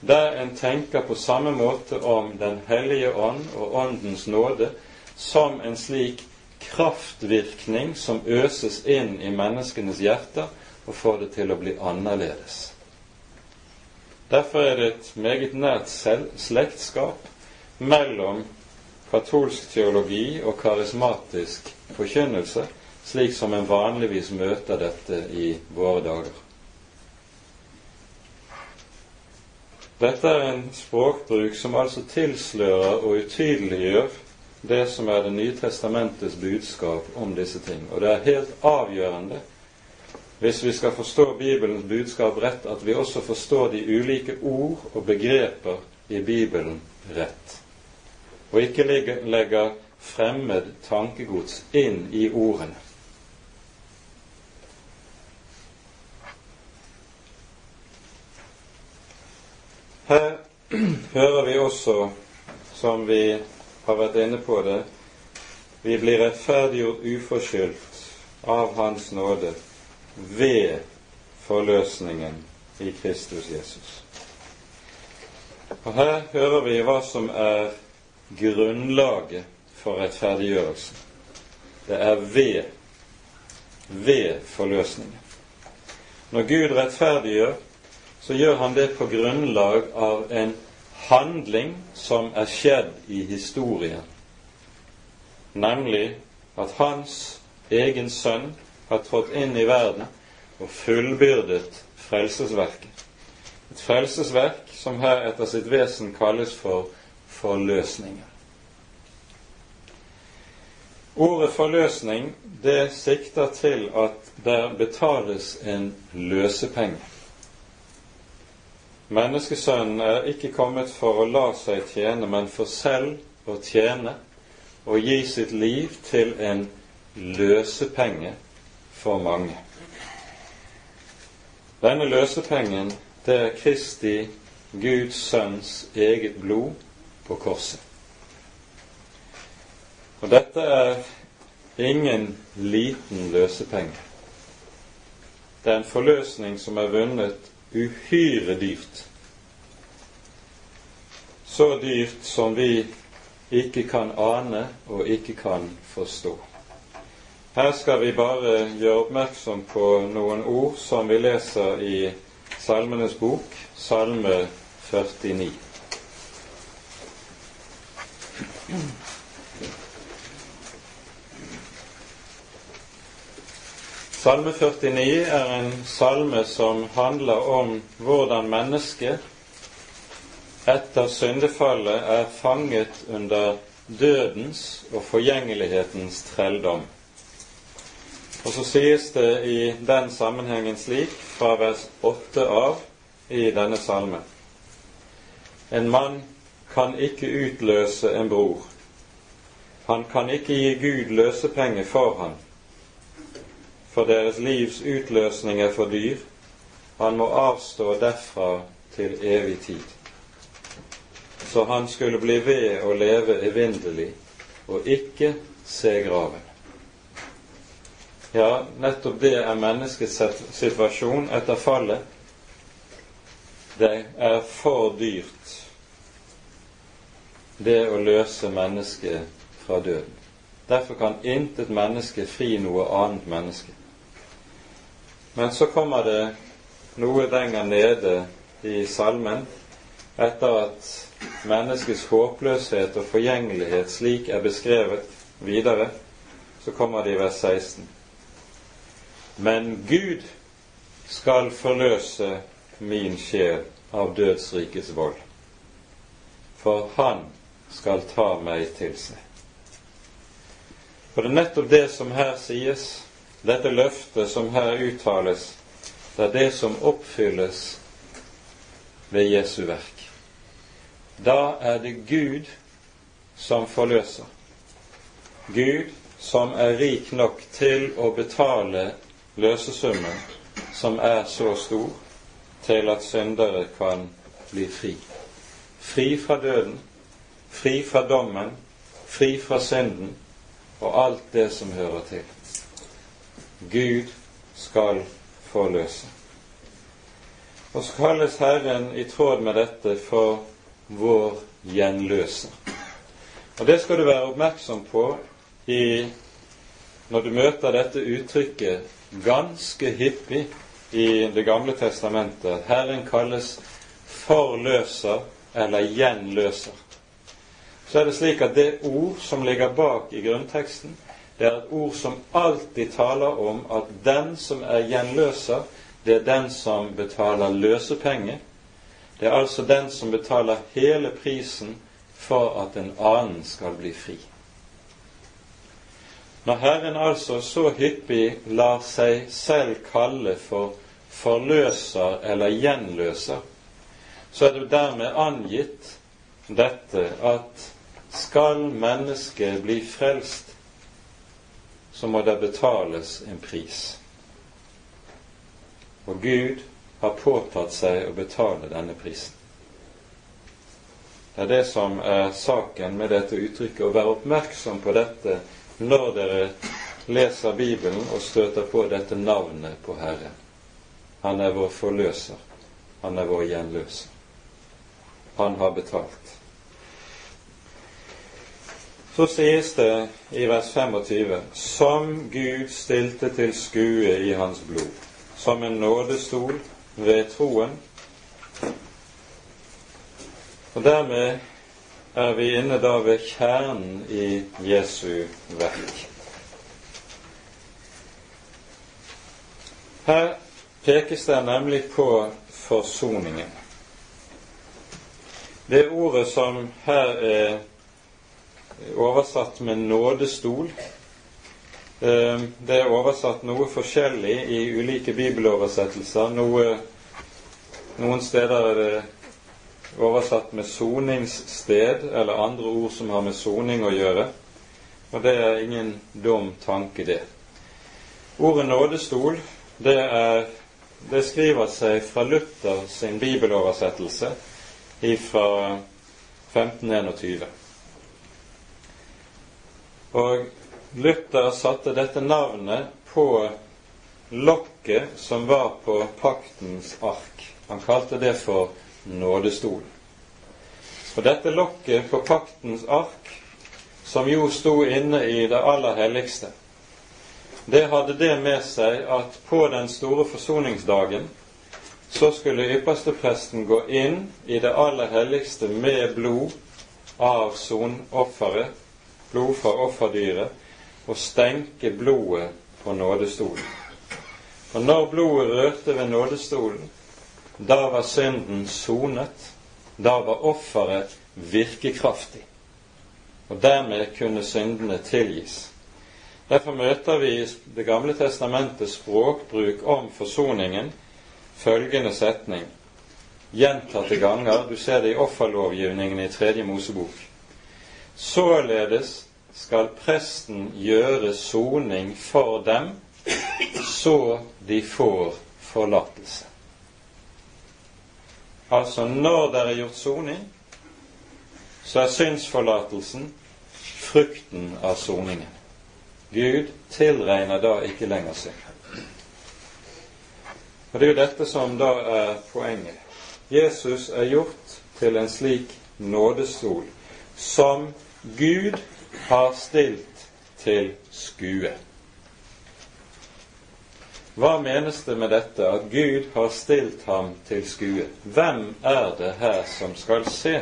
der en tenker på samme måte om Den hellige ånd og Åndens nåde som en slik kraftvirkning som øses inn i menneskenes hjerter og får det til å bli annerledes. Derfor er det et meget nært slektskap mellom katolsk teologi og karismatisk forkynnelse, slik som en vanligvis møter dette i våre dager. Dette er en språkbruk som altså tilslører og utydeliggjør det som er Det nye testamentets budskap om disse ting. Og det er helt avgjørende, hvis vi skal forstå Bibelens budskap rett, at vi også forstår de ulike ord og begreper i Bibelen rett. Og ikke legger fremmed tankegods inn i ordene. Her hører vi også, som vi har vært inne på det, vi blir rettferdiggjort uforskyldt av Hans nåde ved forløsningen i Kristus Jesus. Og Her hører vi hva som er grunnlaget for rettferdiggjørelsen. Det er ved, ved forløsningen. Når Gud rettferdiggjør, så gjør han det på grunnlag av en handling som er skjedd i historien, nemlig at hans egen sønn har trådt inn i verden og fullbyrdet frelsesverket. Et frelsesverk som her etter sitt vesen kalles for forløsninger. Ordet forløsning det sikter til at der betales en løsepenge. Menneskesønnen er ikke kommet for å la seg tjene, men for selv å tjene og gi sitt liv til en løsepenge for mange. Denne løsepengen, det er Kristi, Guds sønns eget blod på korset. Og dette er ingen liten løsepenge. Det er en forløsning som er vunnet uhyre dyrt. Så dyrt som vi ikke kan ane og ikke kan forstå. Her skal vi bare gjøre oppmerksom på noen ord som vi leser i Salmenes bok, Salme 49. Salme 49 er en salme som handler om hvordan mennesket etter syndefallet er fanget under dødens og forgjengelighetens trelldom. Og så sies det i den sammenhengen slik, fra vers 8 av i denne salmen En mann kan ikke utløse en bror. Han kan ikke gi Gud løsepenge for ham, for deres livs utløsning er for dyr. Han må avstå derfra til evig tid. Så han skulle bli ved å leve evinnelig og ikke se graven. Ja, nettopp det er menneskets situasjon etter fallet. Det er for dyrt, det å løse mennesket fra døden. Derfor kan intet menneske fri noe annet menneske. Men så kommer det noe lenger nede i salmen, etter at menneskets håpløshet og forgjengelighet slik er beskrevet videre, så kommer det i vers 16. Men Gud skal forløse min sjel av dødsrikets vold, for Han skal ta meg til seg. For det er nettopp det som her sies, dette løftet som her uttales, det er det som oppfylles ved Jesu verk. Da er det Gud som forløser. Gud som er rik nok til å betale løsesummen som er så stor til at syndere kan bli fri. Fri fra døden, fri fra dommen, fri fra synden og alt det som hører til. Gud skal forløse. Og så kalles Herren i tråd med dette for vår gjenløser. Og det skal du være oppmerksom på i, når du møter dette uttrykket ganske hyppig i Det gamle testamentet. Herren kalles forløser eller gjenløser. Så er det slik at det ord som ligger bak i grunnteksten, det er et ord som alltid taler om at den som er gjenløser, det er den som betaler løsepenge. Det er altså den som betaler hele prisen for at en annen skal bli fri. Når Herren altså så hyppig lar seg selv kalle for forløser eller gjenløser, så er det dermed angitt dette at skal mennesket bli frelst, så må det betales en pris. Og Gud har påtatt seg å betale denne prisen. Det er det som er saken med dette uttrykket, å være oppmerksom på dette når dere leser Bibelen og støter på dette navnet på Herren. Han er vår forløser. Han er vår gjenløser. Han har betalt. Så sies det i vers 25 som Gud stilte til skue i hans blod, som en nådestol ved troen. Og dermed er vi inne da ved kjernen i Jesu verk. Her pekes det nemlig på forsoningen. Det ordet som her er oversatt med 'nådestol', eh, det er oversatt noe forskjellig i ulike bibeloversettelser. Noe, noen steder er det oversatt med 'soningssted' eller andre ord som har med soning å gjøre. Og det er ingen dum tanke, det. Ordet 'nådestol' det, er, det skriver seg fra Luther sin bibeloversettelse fra 1521. Og Luther satte dette navnet på lokket som var på paktens ark. Han kalte det for nådestol. Og dette lokket på paktens ark, som jo sto inne i det aller helligste, det hadde det med seg at på den store forsoningsdagen så skulle ypperstepresten gå inn i det aller helligste med blod av sonofferet, blod fra offerdyret, og stenke blodet på nådestolen. Og når blodet rørte ved nådestolen, da var synden sonet. Da var offeret virkekraftig. Og dermed kunne syndene tilgis. Derfor møter vi i Det gamle testamentet språkbruk om forsoningen følgende setning gjentatte ganger. Du ser det i offerlovgivningen i Tredje Mosebok. Således skal presten gjøre soning for dem, så de får forlatelse. Altså, når det er gjort soning, så er synsforlatelsen frukten av soningen. Gud tilregner da ikke lenger synd. Og Det er jo dette som da er poenget. Jesus er gjort til en slik nådestol som Gud har stilt til skue. Hva menes det med dette at Gud har stilt ham til skue? Hvem er det her som skal se?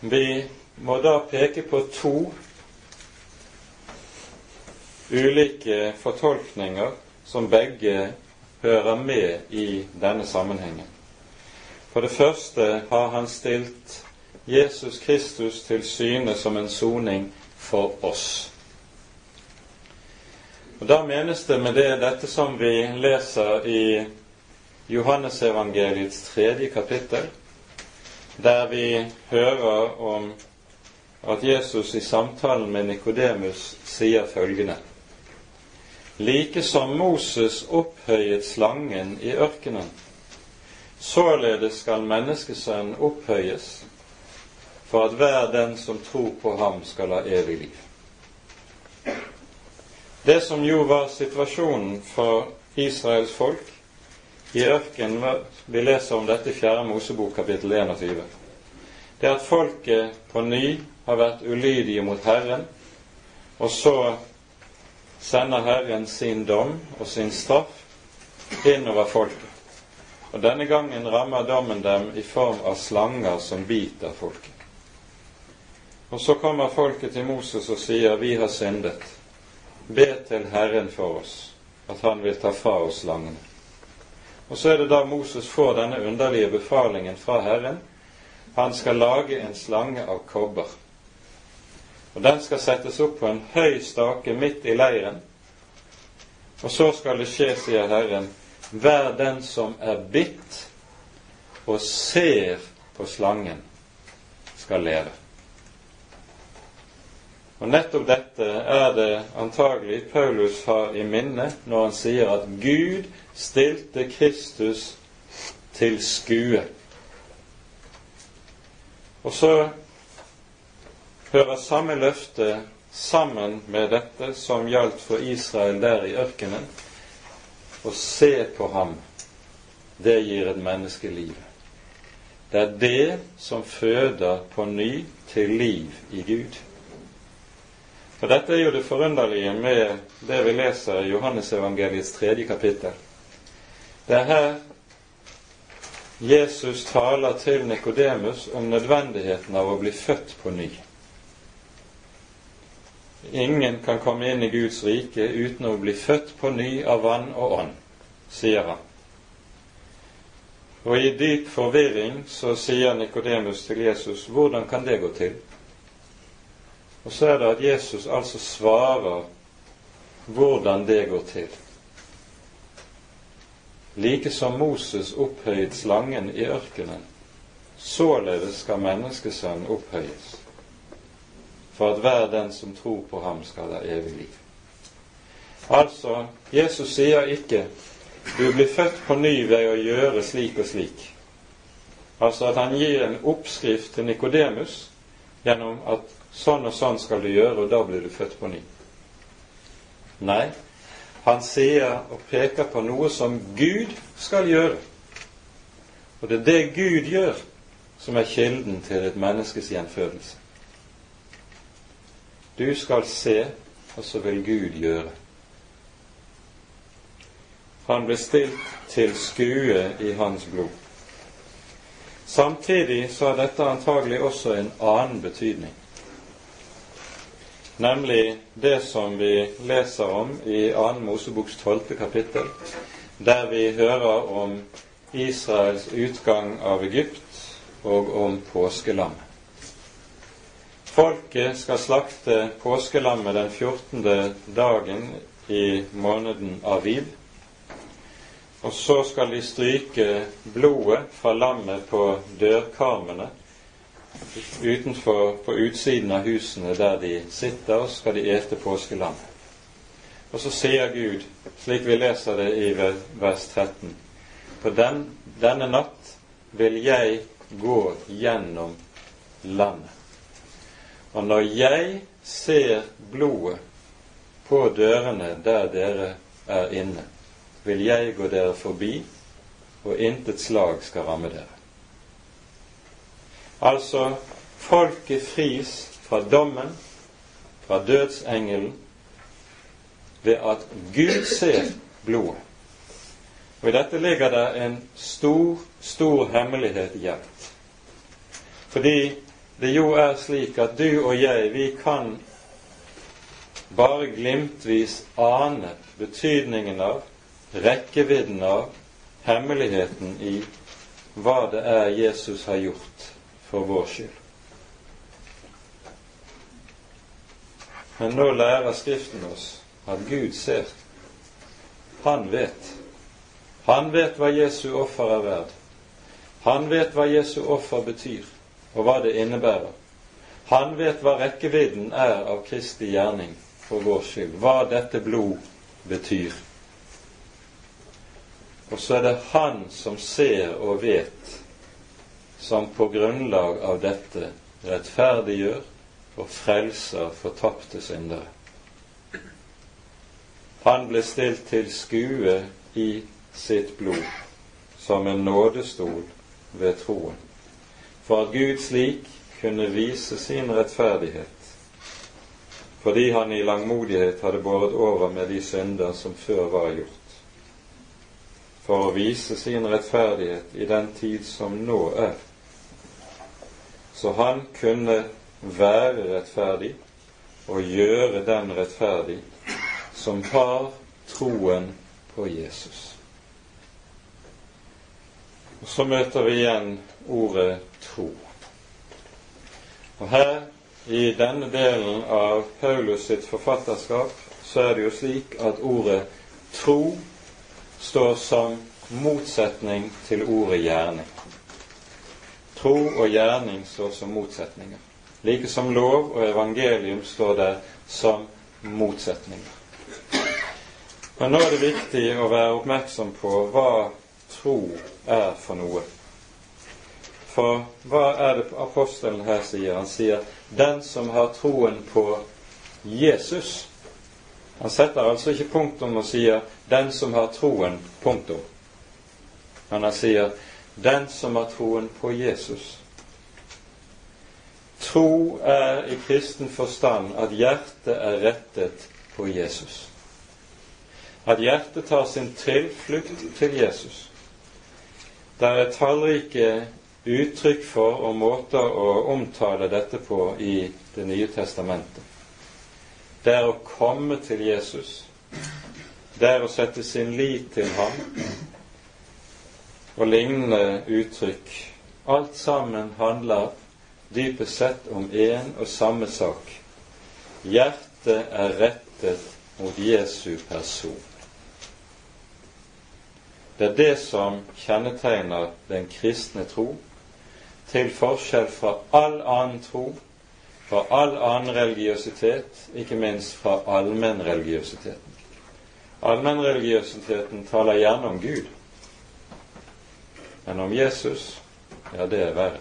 Vi må da peke på to ulike fortolkninger som begge hører med i denne sammenhengen. For det første har han stilt Jesus Kristus til syne som en soning for oss. Og Da menes det med det dette som vi leser i Johannesevangeliets tredje kapittel, der vi hører om at Jesus i samtalen med Nikodemus sier følgende like som Moses opphøyet slangen i ørkenen, således skal menneskesønnen opphøyes, for at hver den som tror på ham, skal ha evig liv. Det som jo var situasjonen for Israels folk i ørkenen Vi leser om dette i 4. Mosebok kapittel 21. Det at folket på ny har vært ulydige mot Herren, og så sender Herren sin dom og sin straff innover folket. Og denne gangen rammer dommen dem i form av slanger som biter folket. Og så kommer folket til Moses og sier, 'Vi har syndet. Be til Herren for oss, at Han vil ta fra oss slangene.' Og så er det da Moses får denne underlige befalingen fra Herren. Han skal lage en slange av kobber. Og den skal settes opp på en høy stake midt i leiren. Og så skal det skje, sier Herren, hver den som er bitt og ser på slangen, skal leve. Og nettopp dette er det antagelig Paulus har i minne når han sier at Gud stilte Kristus til skue. Og så hører samme løfte sammen med dette som gjaldt for Israel der i ørkenen. Å se på ham, det gir et menneske liv. Det er det som føder på ny til liv i Gud. For dette er jo det forunderlige med det vi leser i Johannesevangeliets tredje kapittel. Det er her Jesus taler til Nikodemus om nødvendigheten av å bli født på ny. ingen kan komme inn i Guds rike uten å bli født på ny av vann og ånd, sier han. Og i dyp forvirring så sier Nikodemus til Jesus hvordan kan det gå til? Og så er det at Jesus altså svarer hvordan det går til. Like som Moses opphøyet slangen i ørkenen, således skal menneskesønnen opphøyes, for at hver den som tror på ham, skal ha evig liv. Altså, Jesus sier ikke 'du blir født på ny ved å gjøre slik og slik'. Altså at han gir en oppskrift til Nikodemus gjennom at sånn og sånn skal du gjøre, og da blir du født på ny. Nei, han sier og peker på noe som Gud skal gjøre. Og det er det Gud gjør, som er kilden til et menneskes gjenfødelse. Du skal se, og så vil Gud gjøre. Han ble stilt til skue i hans blod. Samtidig så har dette antagelig også en annen betydning nemlig det som vi leser om i 2. Moseboks 12. kapittel, der vi hører om Israels utgang av Egypt og om påskelammet. Folket skal slakte påskelammet den 14. dagen i måneden Aviv. Og så skal de stryke blodet fra lammet på dørkarmene utenfor, på utsiden av husene der de sitter, skal de ete påskelam. Og så sier Gud, slik vi leser det i vers 13, på den, denne natt vil jeg gå gjennom landet. Og når jeg ser blodet på dørene der dere er inne, vil jeg gå dere forbi, og intet slag skal ramme dere. Altså folket fris fra dommen, fra dødsengelen, ved at Gud ser blodet. Og I dette ligger det en stor, stor hemmelighet gjemt. Fordi det jo er slik at du og jeg, vi kan bare glimtvis ane betydningen av, rekkevidden av, hemmeligheten i hva det er Jesus har gjort for vår skyld. Men nå lærer Skriften oss at Gud ser. Han vet. Han vet hva Jesu offer er verd. Han vet hva Jesu offer betyr, og hva det innebærer. Han vet hva rekkevidden er av Kristi gjerning for vår skyld, hva dette blod betyr. Og så er det Han som ser og vet som på grunnlag av dette rettferdiggjør og frelser fortapte syndere. Han ble stilt til skue i sitt blod som en nådestol ved troen, for at Gud slik kunne vise sin rettferdighet, fordi han i langmodighet hadde båret over med de synder som før var gjort, for å vise sin rettferdighet i den tid som nå er så han kunne være rettferdig og gjøre den rettferdig som har troen på Jesus. Og Så møter vi igjen ordet tro. Og her, i denne delen av Paulus sitt forfatterskap, så er det jo slik at ordet tro står som motsetning til ordet gjerning. Tro og gjerning står som motsetninger. Like som lov og evangelium står der som motsetninger. Men nå er det viktig å være oppmerksom på hva tro er for noe. For hva er det apostelen her sier? Han sier 'den som har troen på Jesus'. Han setter altså ikke punktum og sier 'den som har troen', punktum. Men han sier den som har troen på Jesus. Tro er i kristen forstand at hjertet er rettet på Jesus. At hjertet tar sin tilflukt til Jesus. Det er tallrike uttrykk for og måter å omtale dette på i Det nye testamentet. det er å komme til Jesus. Det er å sette sin lit til ham og lignende uttrykk. Alt sammen handler dypest sett om én og samme sak. Hjertet er rettet mot Jesu person. Det er det som kjennetegner den kristne tro, til forskjell fra all annen tro, fra all annen religiøsitet, ikke minst fra allmennreligiøsiteten. Allmennreligiøsiteten taler gjerne om Gud, men om Jesus, ja, det er verre.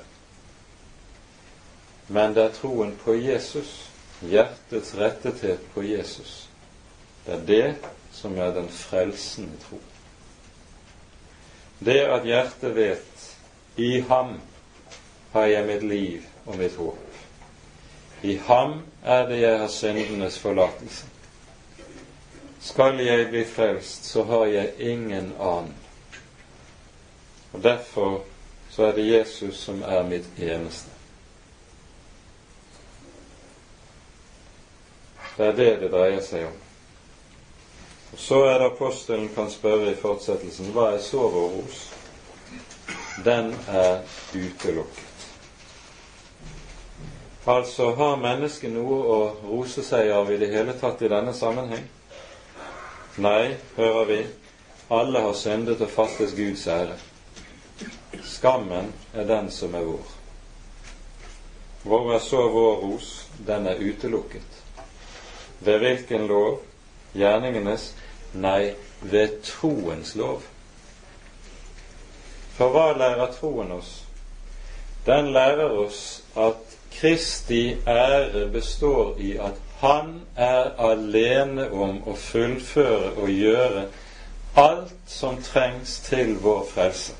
Men det er troen på Jesus, hjertets rettethet på Jesus, det er det som er den frelsende tro. Det at hjertet vet i ham har jeg mitt liv og mitt håp. I ham er det jeg har syndenes forlatelse. Skal jeg bli frelst, så har jeg ingen annen. Og Derfor så er det Jesus som er mitt eneste. Det er det det dreier seg om. Og Så er det apostelen kan spørre i fortsettelsen hva er så vår ros? Den er utelukket. Altså, har mennesket noe å rose seg av i det hele tatt i denne sammenheng? Nei, hører vi, alle har syndet og fattes Guds ære. Skammen er den som er vår. Hvor er så vår ros? Den er utelukket. Ved hvilken lov? Gjerningenes? Nei, ved troens lov. For hva lærer troen oss? Den lærer oss at Kristi ære består i at han er alene om å fullføre og gjøre alt som trengs til vår frelse.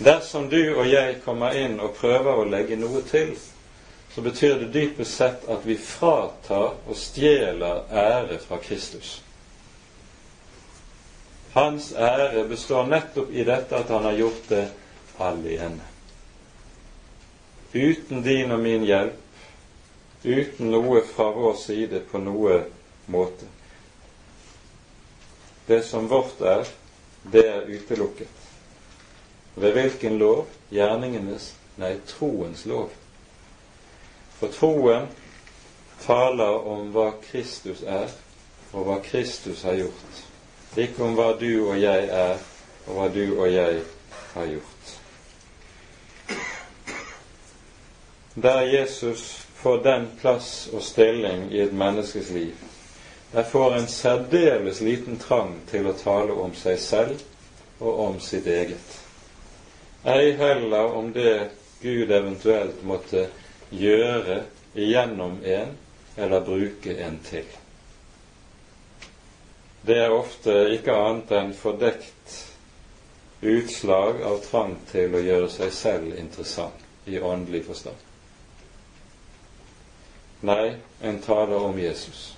Dersom du og jeg kommer inn og prøver å legge noe til, så betyr det dypest sett at vi fratar og stjeler ære fra Kristus. Hans ære består nettopp i dette at han har gjort det alene. Uten din og min hjelp uten noe fra vår side på noe måte. Det som vårt er, det er utelukket. Ved hvilken lov? Gjerningenes? Nei, troens lov. For troen taler om hva Kristus er, og hva Kristus har gjort. Ikke om hva du og jeg er, og hva du og jeg har gjort. Der Jesus får den plass og stilling i et menneskes liv. Der får en særdeles liten trang til å tale om seg selv og om sitt eget. Ei heller om det Gud eventuelt måtte gjøre igjennom en eller bruke en til. Det er ofte ikke annet enn fordekt utslag av trang til å gjøre seg selv interessant i åndelig forstand. Nei, en taler om Jesus.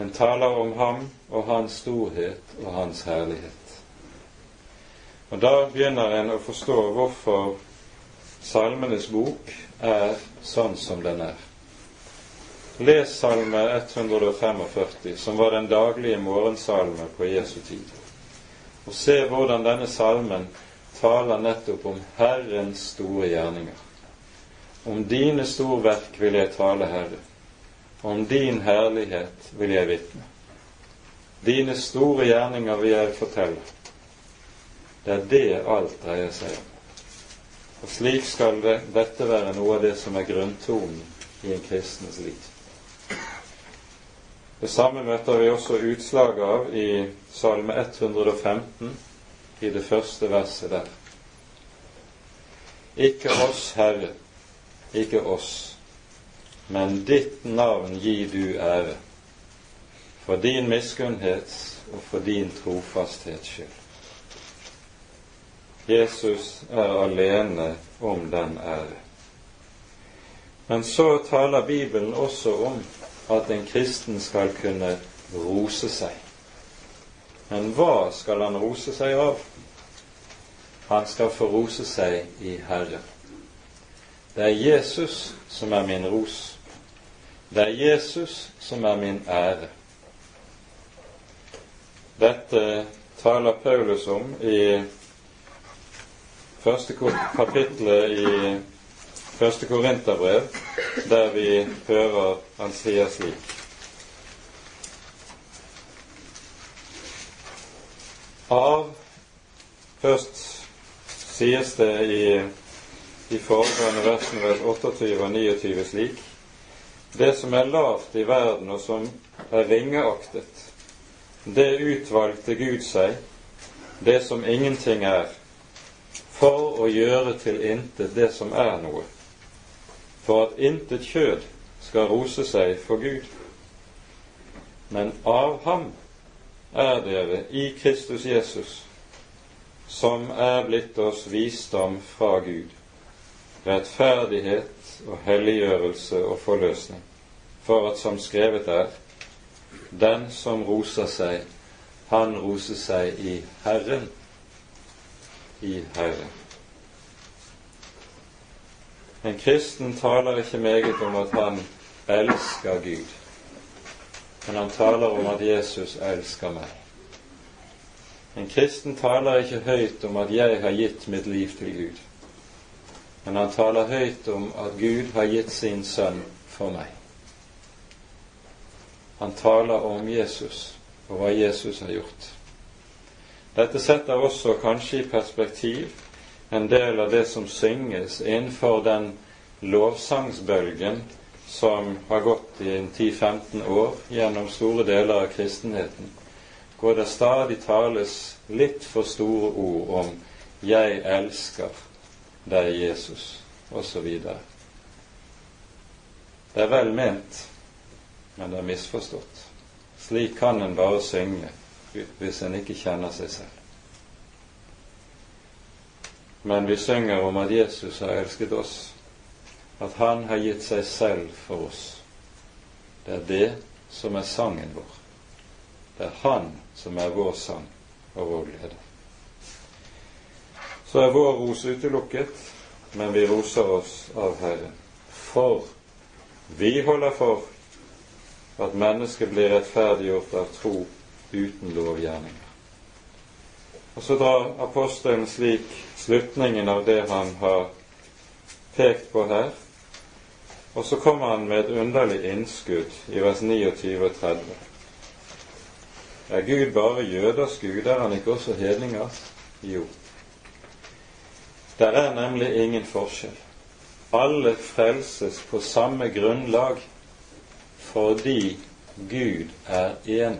En taler om ham og hans storhet og hans herlighet. Og da begynner en å forstå hvorfor Salmenes bok er sånn som den er. Les Salme 145, som var den daglige morgensalme på Jesu tid, og se hvordan denne salmen taler nettopp om Herrens store gjerninger. Om dine storverk vil jeg tale, Herre. Om din herlighet vil jeg vitne. Dine store gjerninger vil jeg fortelle. Det er det alt dreier seg om. Og slik skal det, dette være noe av det som er grunntonen i en kristens liv. Det samme møter vi også utslag av i Salme 115, i det første verset der. Ikke oss, Herre, ikke oss, men ditt navn gir du ære, for din miskunnhets og for din trofasthets skyld. Jesus er alene om den ære. Men så taler Bibelen også om at en kristen skal kunne rose seg. Men hva skal han rose seg av? Han skal få rose seg i Herren. Det er Jesus som er min ros. Det er Jesus som er min ære. Dette taler Paulus om i første kapitlet i første Korinterbrev, der vi hører han sier slik. Av Først sies det i de foregående versene vers 28 og 29 slik Det som er lavt i verden, og som er ringeaktet, det utvalgte Gud seg, det som ingenting er, for å gjøre til intet det som er noe, for at intet kjød skal rose seg for Gud. Men av ham er dere i Kristus Jesus, som er blitt oss visdom fra Gud, rettferdighet og helliggjørelse og forløsning, for at som skrevet er, den som roser seg, han roser seg i Herren, i Herren. En kristen taler ikke meget om at han elsker Gud, men han taler om at Jesus elsker meg. En kristen taler ikke høyt om at 'jeg har gitt mitt liv til Gud', men han taler høyt om at Gud har gitt sin sønn for meg. Han taler om Jesus og hva Jesus har gjort. Dette setter også kanskje i perspektiv en del av det som synges innenfor den lovsangsbølgen som har gått i 10-15 år gjennom store deler av kristenheten hvor det stadig tales litt for store ord om 'jeg elsker deg, Jesus', osv. Det er vel ment, men det er misforstått. Slik kan en bare synge hvis en ikke kjenner seg selv. Men vi synger om at Jesus har elsket oss, at Han har gitt seg selv for oss. Det er det som er sangen vår. Det er Han som er vår sang og vår glede. Så er vår ros utelukket, men vi roser oss av Herren. For vi holder for at mennesket blir rettferdiggjort av tro uten lovgjerninger. Og så drar apostelen slik slutningen av det han har pekt på her. Og så kommer han med et underlig innskudd i vers 29 og 30. Er Gud bare jøders gud, er han ikke også hedningers? Jo. Der er nemlig ingen forskjell. Alle frelses på samme grunnlag fordi Gud er én.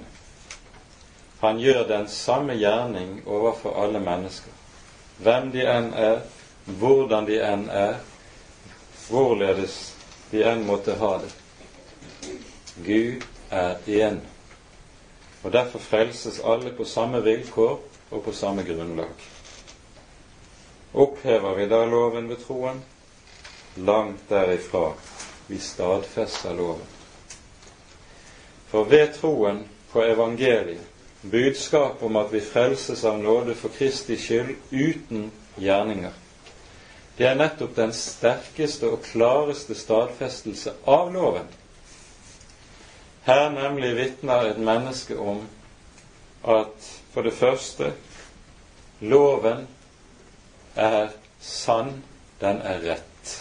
Han gjør den samme gjerning overfor alle mennesker. Hvem de enn er, hvordan de enn er, hvorledes de enn måtte ha det. Gud er én. Og derfor frelses alle på samme vilkår og på samme grunnlag. Opphever vi da loven ved troen? Langt derifra. Vi stadfester loven. For ved troen på evangeliet, budskap om at vi frelses av nåde for Kristi skyld uten gjerninger, det er nettopp den sterkeste og klareste stadfestelse av loven her nemlig vitner et menneske om at for det første loven er sann, den er rett.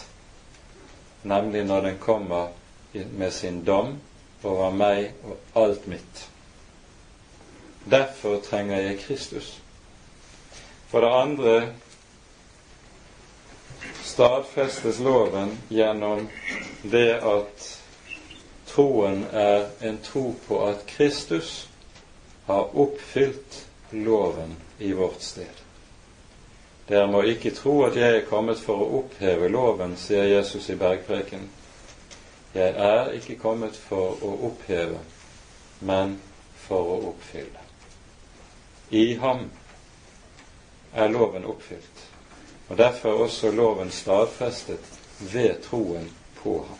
Nemlig når den kommer med sin dom over meg og alt mitt. Derfor trenger jeg Kristus. For det andre stadfestes loven gjennom det at Troen er en tro på at Kristus har oppfylt loven i vårt sted. Dere må ikke tro at jeg er kommet for å oppheve loven, sier Jesus i bergpreken. Jeg er ikke kommet for å oppheve, men for å oppfylle. I ham er loven oppfylt, og derfor er også loven stadfestet ved troen på ham.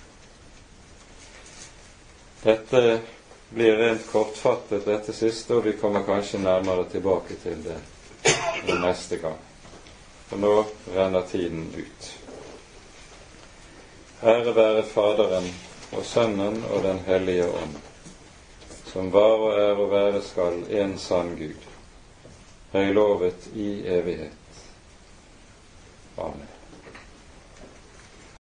Dette blir rent kortfattet, dette siste, og vi kommer kanskje nærmere tilbake til det neste gang. For nå renner tiden ut. Ære være Faderen og Sønnen og Den hellige ånd, som var og er og være skal en sann Gud, høylovet i evighet. Amen.